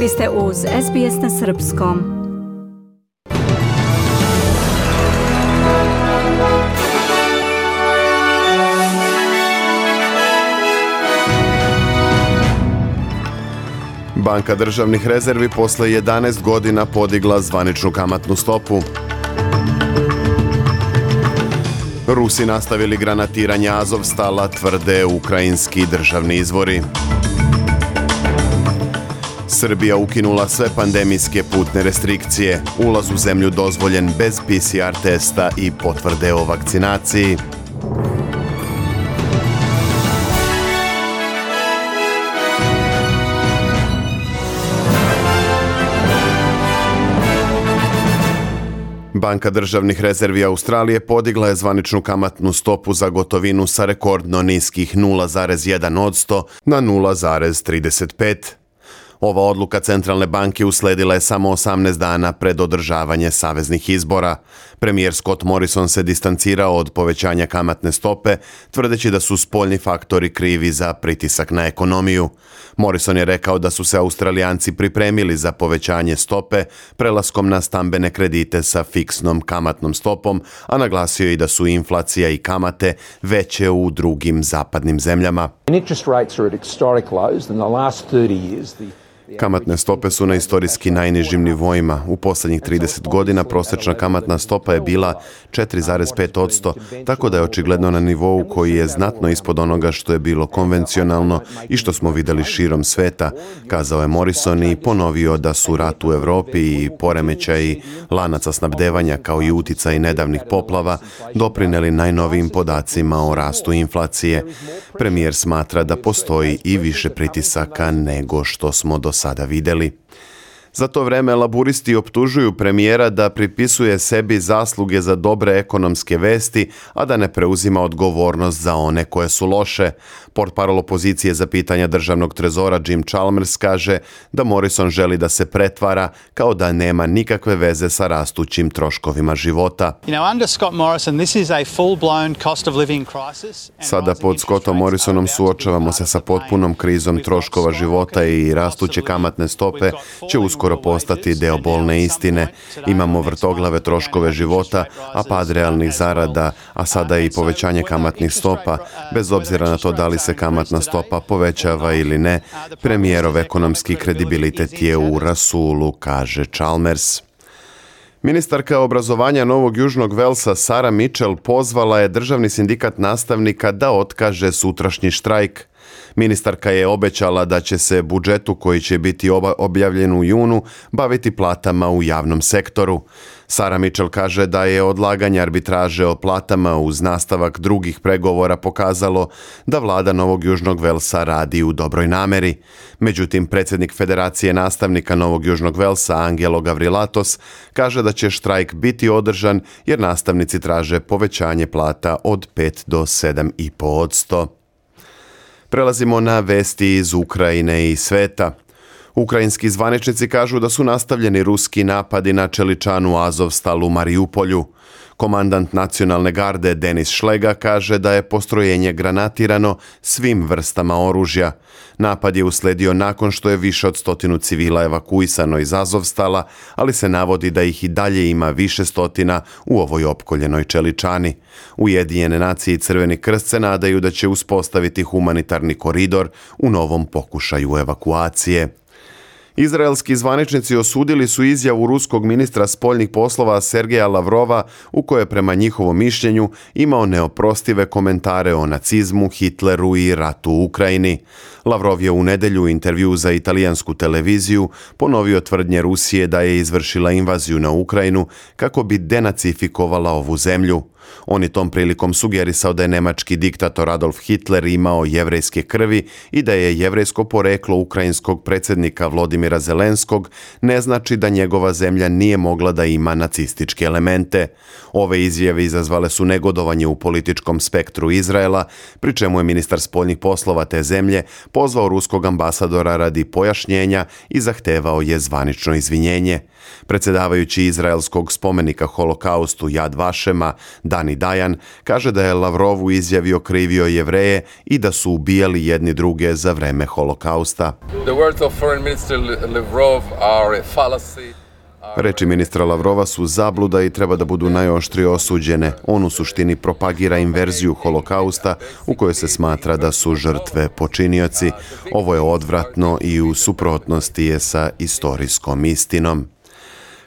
Vi ste uz SBS na Srpskom. Banka državnih rezervi posle 11 godina podigla zvaničnu kamatnu stopu. Rusi nastavili granatiranje Azovstala, tvrde ukrajinski državni izvori. Srbija ukinula sve pandemijske putne restrikcije. Ulaz u zemlju dozvoljen bez PCR testa i potvrde o vakcinaciji. Banka državnih rezervi Australije podigla je zvaničnu kamatnu stopu za gotovinu sa rekordno niskih 0,1 odsto na 0,35. Ova odluka centralne banke usledila je samo 18 dana pred održavanje saveznih izbora. Premijer Scott Morrison se distancirao od povećanja kamatne stope, tvrdeći da su spoljni faktori krivi za pritisak na ekonomiju. Morrison je rekao da su se Australijanci pripremili za povećanje stope prelaskom na stambene kredite sa fiksnom kamatnom stopom, a naglasio i da su inflacija i kamate veće u drugim zapadnim zemljama. Interest rates are at historic lows. In the last 30 years, the Kamatne stope su na istorijski najnižim nivoima. U posljednjih 30 godina prosječna kamatna stopa je bila 4,5%, tako da je očigledno na nivou koji je znatno ispod onoga što je bilo konvencionalno i što smo vidjeli širom sveta, kazao je Morrison i ponovio da su rat u Europi i poremećaji lanaca snabdevanja kao i uticaj nedavnih poplava doprineli najnovijim podacima o rastu inflacije. Premijer smatra da postoji i više pritisaka nego što smo do sada vidjeli. Za to vreme laburisti optužuju premijera da pripisuje sebi zasluge za dobre ekonomske vesti, a da ne preuzima odgovornost za one koje su loše. Port parol opozicije za pitanja državnog trezora Jim Chalmers kaže da Morrison želi da se pretvara kao da nema nikakve veze sa rastućim troškovima života. Sada pod Scottom Morrisonom suočavamo se sa potpunom krizom troškova života i rastuće kamatne stope će uskoro uskoro postati deo bolne istine. Imamo vrtoglave troškove života, a pad realnih zarada, a sada i povećanje kamatnih stopa, bez obzira na to da li se kamatna stopa povećava ili ne, premijerov ekonomski kredibilitet je u rasulu, kaže Chalmers. Ministarka obrazovanja Novog Južnog Velsa Sara Mitchell pozvala je državni sindikat nastavnika da otkaže sutrašnji štrajk. Ministarka je obećala da će se budžetu koji će biti objavljen u junu baviti platama u javnom sektoru. Sara Mitchell kaže da je odlaganje arbitraže o platama uz nastavak drugih pregovora pokazalo da vlada Novog Južnog Velsa radi u dobroj nameri. Međutim, predsjednik Federacije nastavnika Novog Južnog Velsa Angelo Gavrilatos kaže da će štrajk biti održan jer nastavnici traže povećanje plata od 5 do 7,5%. Prelazimo na vesti iz Ukrajine i sveta. Ukrajinski zvaničnici kažu da su nastavljeni ruski napadi na Čeličanu Azovstal u Marijupolju. Komandant nacionalne garde Denis Šlega kaže da je postrojenje granatirano svim vrstama oružja. Napad je usledio nakon što je više od stotinu civila evakuisano iz Azovstala, ali se navodi da ih i dalje ima više stotina u ovoj opkoljenoj čeličani. Ujedinjene nacije i Crveni krst se nadaju da će uspostaviti humanitarni koridor u novom pokušaju evakuacije. Izraelski zvaničnici osudili su izjavu ruskog ministra spoljnih poslova Sergeja Lavrova u kojoj prema njihovom mišljenju imao neoprostive komentare o nacizmu, Hitleru i ratu u Ukrajini. Lavrov je u nedjelju u intervju za italijansku televiziju ponovio tvrdnje Rusije da je izvršila invaziju na Ukrajinu kako bi denacifikovala ovu zemlju. On je tom prilikom sugerisao da je nemački diktator Adolf Hitler imao jevrejske krvi i da je jevrejsko poreklo ukrajinskog predsjednika Vlodimira Zelenskog ne znači da njegova zemlja nije mogla da ima nacističke elemente. Ove izjave izazvale su negodovanje u političkom spektru Izraela, pri čemu je ministar spoljnih poslova te zemlje pozvao ruskog ambasadora radi pojašnjenja i zahtevao je zvanično izvinjenje. Predsjedavajući izraelskog spomenika holokaustu Jad Vašema, Dani Dajan kaže da je Lavrov u izjavi okrivio jevreje i da su ubijali jedni druge za vreme holokausta. The words of Foreign Minister Lavrov are a fallacy. Reči ministra Lavrova su zabluda i treba da budu najoštrije osuđene. On u suštini propagira inverziju holokausta u kojoj se smatra da su žrtve počinioci. Ovo je odvratno i u suprotnosti je sa istorijskom istinom.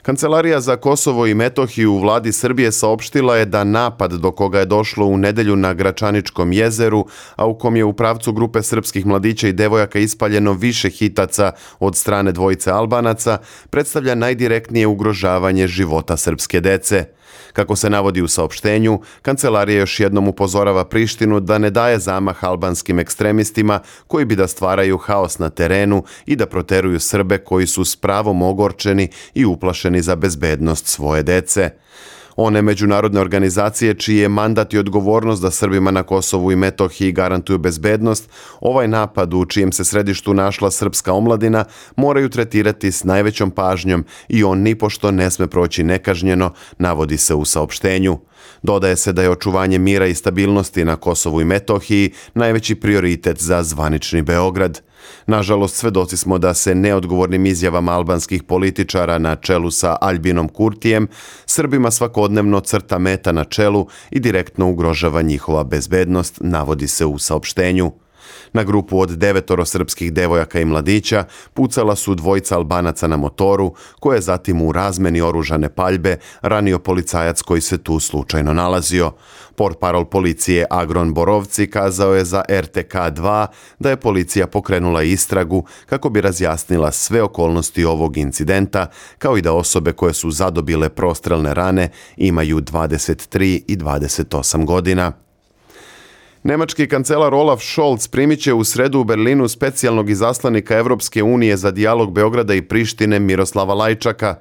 Kancelarija za Kosovo i Metohiju u vladi Srbije saopštila je da napad do koga je došlo u nedelju na Gračaničkom jezeru, a u kom je u pravcu grupe srpskih mladića i devojaka ispaljeno više hitaca od strane dvojice Albanaca, predstavlja najdirektnije ugrožavanje života srpske dece. Kako se navodi u saopštenju, kancelarija još jednom upozorava Prištinu da ne daje zamah albanskim ekstremistima koji bi da stvaraju haos na terenu i da proteruju Srbe koji su s pravom ogorčeni i uplašeni za bezbednost svoje dece one međunarodne organizacije čiji je mandat i odgovornost da Srbima na Kosovu i Metohiji garantuju bezbednost, ovaj napad u čijem se središtu našla srpska omladina moraju tretirati s najvećom pažnjom i on nipošto ne sme proći nekažnjeno, navodi se u saopštenju. Dodaje se da je očuvanje mira i stabilnosti na Kosovu i Metohiji najveći prioritet za zvanični Beograd. Nažalost, svedoci smo da se neodgovornim izjavama albanskih političara na čelu sa Albinom Kurtijem Srbima svakodnevno crta meta na čelu i direktno ugrožava njihova bezbednost, navodi se u saopštenju. Na grupu od devetoro srpskih devojaka i mladića pucala su dvojica albanaca na motoru, koje je zatim u razmeni oružane paljbe ranio policajac koji se tu slučajno nalazio. Port parol policije Agron Borovci kazao je za RTK2 da je policija pokrenula istragu kako bi razjasnila sve okolnosti ovog incidenta, kao i da osobe koje su zadobile prostrelne rane imaju 23 i 28 godina. Nemački kancelar Olaf Scholz primit će u sredu u Berlinu specijalnog izaslanika Evropske unije za dijalog Beograda i Prištine Miroslava Lajčaka.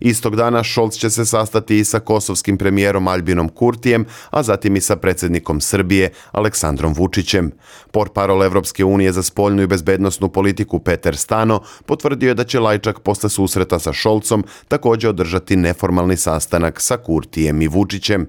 Istog dana Scholz će se sastati i sa kosovskim premijerom Albinom Kurtijem, a zatim i sa predsjednikom Srbije Aleksandrom Vučićem. Port parol Evropske unije za spoljnu i bezbednostnu politiku Peter Stano potvrdio je da će Lajčak posle susreta sa Šolcom također održati neformalni sastanak sa Kurtijem i Vučićem.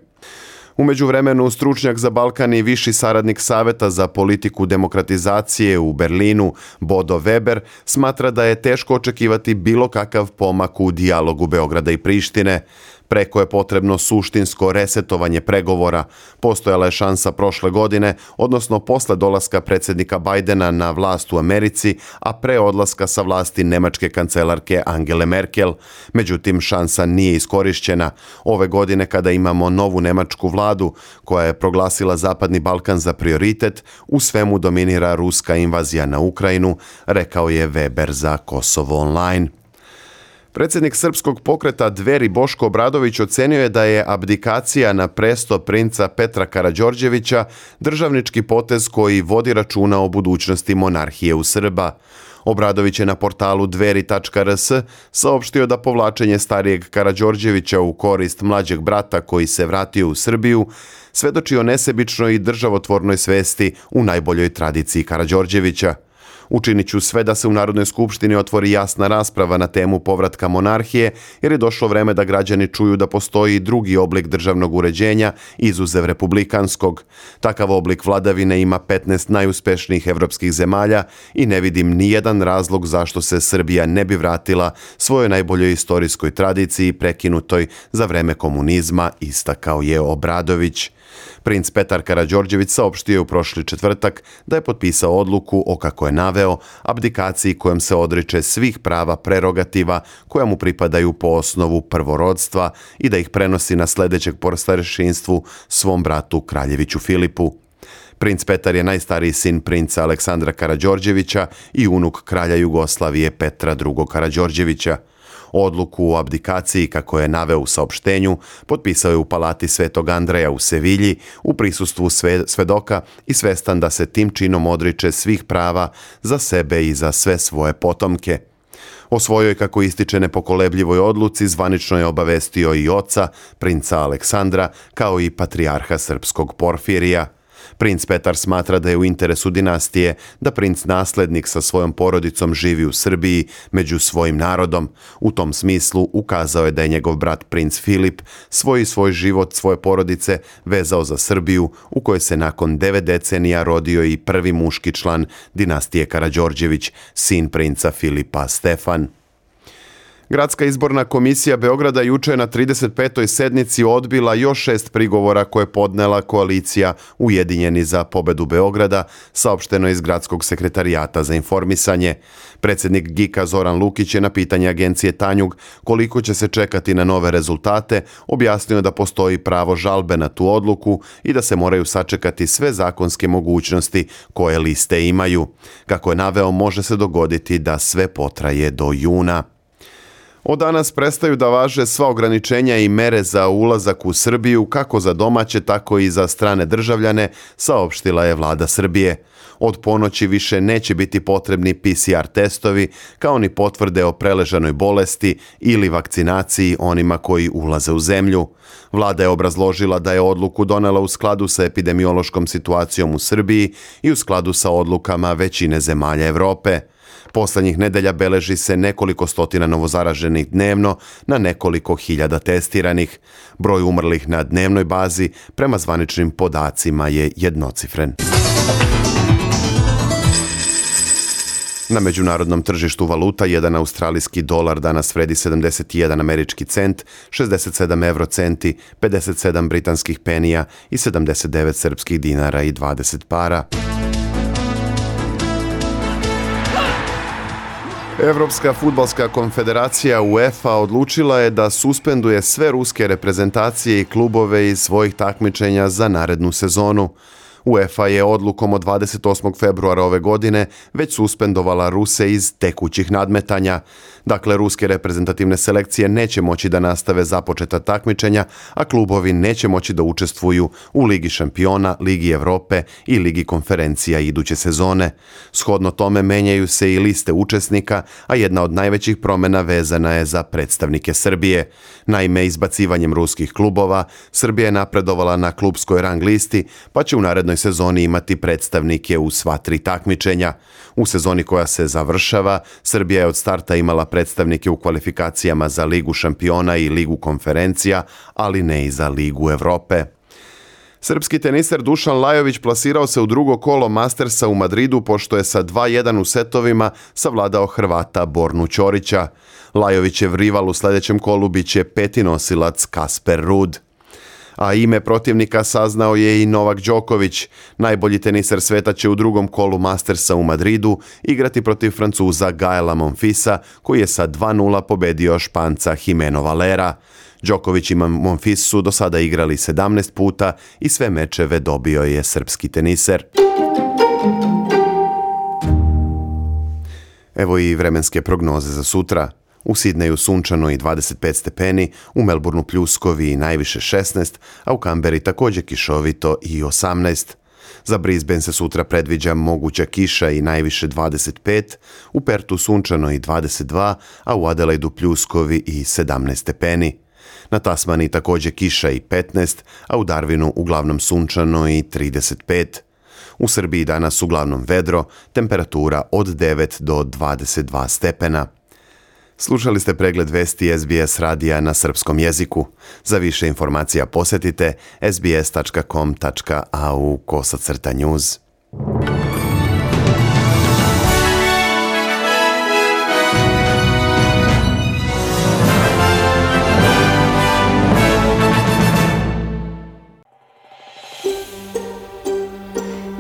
Umeđu vremenu, stručnjak za Balkan i viši saradnik Saveta za politiku demokratizacije u Berlinu, Bodo Weber, smatra da je teško očekivati bilo kakav pomak u dijalogu Beograda i Prištine. Preko je potrebno suštinsko resetovanje pregovora. Postojala je šansa prošle godine, odnosno posle dolaska predsjednika Bajdena na vlast u Americi, a pre odlaska sa vlasti nemačke kancelarke Angele Merkel. Međutim, šansa nije iskorišćena. Ove godine kada imamo novu nemačku vladu koja je proglasila Zapadni Balkan za prioritet, u svemu dominira ruska invazija na Ukrajinu, rekao je Weber za Kosovo Online. Predsjednik srpskog pokreta Dveri Boško Obradović ocenio je da je abdikacija na presto princa Petra Karađorđevića državnički potez koji vodi računa o budućnosti monarhije u Srba. Obradović je na portalu dveri.rs saopštio da povlačenje starijeg Karađorđevića u korist mlađeg brata koji se vratio u Srbiju svedoči o nesebičnoj i državotvornoj svesti u najboljoj tradiciji Karađorđevića. Učinit ću sve da se u Narodnoj skupštini otvori jasna rasprava na temu povratka monarhije, jer je došlo vreme da građani čuju da postoji drugi oblik državnog uređenja, izuzev republikanskog. Takav oblik vladavine ima 15 najuspešnijih evropskih zemalja i ne vidim ni jedan razlog zašto se Srbija ne bi vratila svojoj najboljoj istorijskoj tradiciji prekinutoj za vreme komunizma, istakao je Obradović. Princ Petar Karađorđević saopštio u prošli četvrtak da je potpisao odluku o, kako je naveo, abdikaciji kojom se odriče svih prava prerogativa koja mu pripadaju po osnovu prvorodstva i da ih prenosi na sljedećeg porstarešinstvu svom bratu Kraljeviću Filipu. Princ Petar je najstariji sin princa Aleksandra Karađorđevića i unuk kralja Jugoslavije Petra II. Karađorđevića. Odluku o abdikaciji, kako je naveo u saopštenju, potpisao je u palati Svetog Andreja u Sevilji u prisustvu sve, svedoka i svestan da se tim činom odriče svih prava za sebe i za sve svoje potomke. O svojoj, kako ističe, nepokolebljivoj odluci zvanično je obavestio i oca, princa Aleksandra, kao i patrijarha srpskog Porfirija. Princ Petar smatra da je u interesu dinastije da princ naslednik sa svojom porodicom živi u Srbiji među svojim narodom. U tom smislu ukazao je da je njegov brat princ Filip svoj svoj život svoje porodice vezao za Srbiju u kojoj se nakon devet decenija rodio i prvi muški član dinastije Karađorđević, sin princa Filipa Stefan. Gradska izborna komisija Beograda juče na 35. sednici odbila još šest prigovora koje je podnela koalicija Ujedinjeni za pobedu Beograda, saopšteno iz Gradskog sekretarijata za informisanje. Predsjednik Gika Zoran Lukić je na pitanje agencije Tanjug koliko će se čekati na nove rezultate, objasnio da postoji pravo žalbe na tu odluku i da se moraju sačekati sve zakonske mogućnosti koje liste imaju. Kako je naveo, može se dogoditi da sve potraje do juna. Od danas prestaju da važe sva ograničenja i mere za ulazak u Srbiju kako za domaće tako i za strane državljane, saopštila je vlada Srbije. Od ponoći više neće biti potrebni PCR testovi kao ni potvrde o preležanoj bolesti ili vakcinaciji onima koji ulaze u zemlju. Vlada je obrazložila da je odluku donela u skladu sa epidemiološkom situacijom u Srbiji i u skladu sa odlukama većine zemalja Europe. Poslednjih nedelja beleži se nekoliko stotina novozaraženih dnevno na nekoliko hiljada testiranih. Broj umrlih na dnevnoj bazi prema zvaničnim podacima je jednocifren. Na međunarodnom tržištu valuta jedan australijski dolar danas vredi 71 američki cent, 67 eurocenti, 57 britanskih penija i 79 srpskih dinara i 20 para. Evropska futbalska konfederacija UEFA odlučila je da suspenduje sve ruske reprezentacije i klubove iz svojih takmičenja za narednu sezonu. UEFA je odlukom od 28. februara ove godine već suspendovala Ruse iz tekućih nadmetanja. Dakle, ruske reprezentativne selekcije neće moći da nastave započeta takmičenja, a klubovi neće moći da učestvuju u Ligi šampiona, Ligi Evrope i Ligi konferencija iduće sezone. Shodno tome menjaju se i liste učesnika, a jedna od najvećih promena vezana je za predstavnike Srbije. Naime, izbacivanjem ruskih klubova, Srbija je napredovala na klubskoj rang listi, pa će u narednoj sezoni imati predstavnike u sva tri takmičenja. U sezoni koja se završava, Srbija je od starta imala predstavnike u kvalifikacijama za Ligu šampiona i Ligu konferencija, ali ne i za Ligu Evrope. Srpski teniser Dušan Lajović plasirao se u drugo kolo Mastersa u Madridu pošto je sa 2-1 u setovima savladao Hrvata Bornu Ćorića. Lajovićev rival u sledećem kolu biće peti nosilac Kasper Rud a ime protivnika saznao je i Novak Đoković. Najbolji teniser sveta će u drugom kolu Mastersa u Madridu igrati protiv Francuza Gaela Monfisa, koji je sa 2-0 pobedio Španca Jimeno Valera. Đoković i Monfis su do sada igrali 17 puta i sve mečeve dobio je srpski teniser. Evo i vremenske prognoze za sutra. U Sidneju sunčano i 25 stepeni, u Melbourneu pljuskovi i najviše 16, a u Kamberi također kišovito i 18. Za Brisbane se sutra predviđa moguća kiša i najviše 25, u Pertu sunčano i 22, a u Adelaidu pljuskovi i 17 stepeni. Na Tasmani također kiša i 15, a u Darwinu uglavnom sunčano i 35. U Srbiji danas uglavnom vedro, temperatura od 9 do 22 stepena. Slušali ste pregled vesti SBS radija na srpskom jeziku. Za više informacija posjetite sbs.com.au kosacrta news.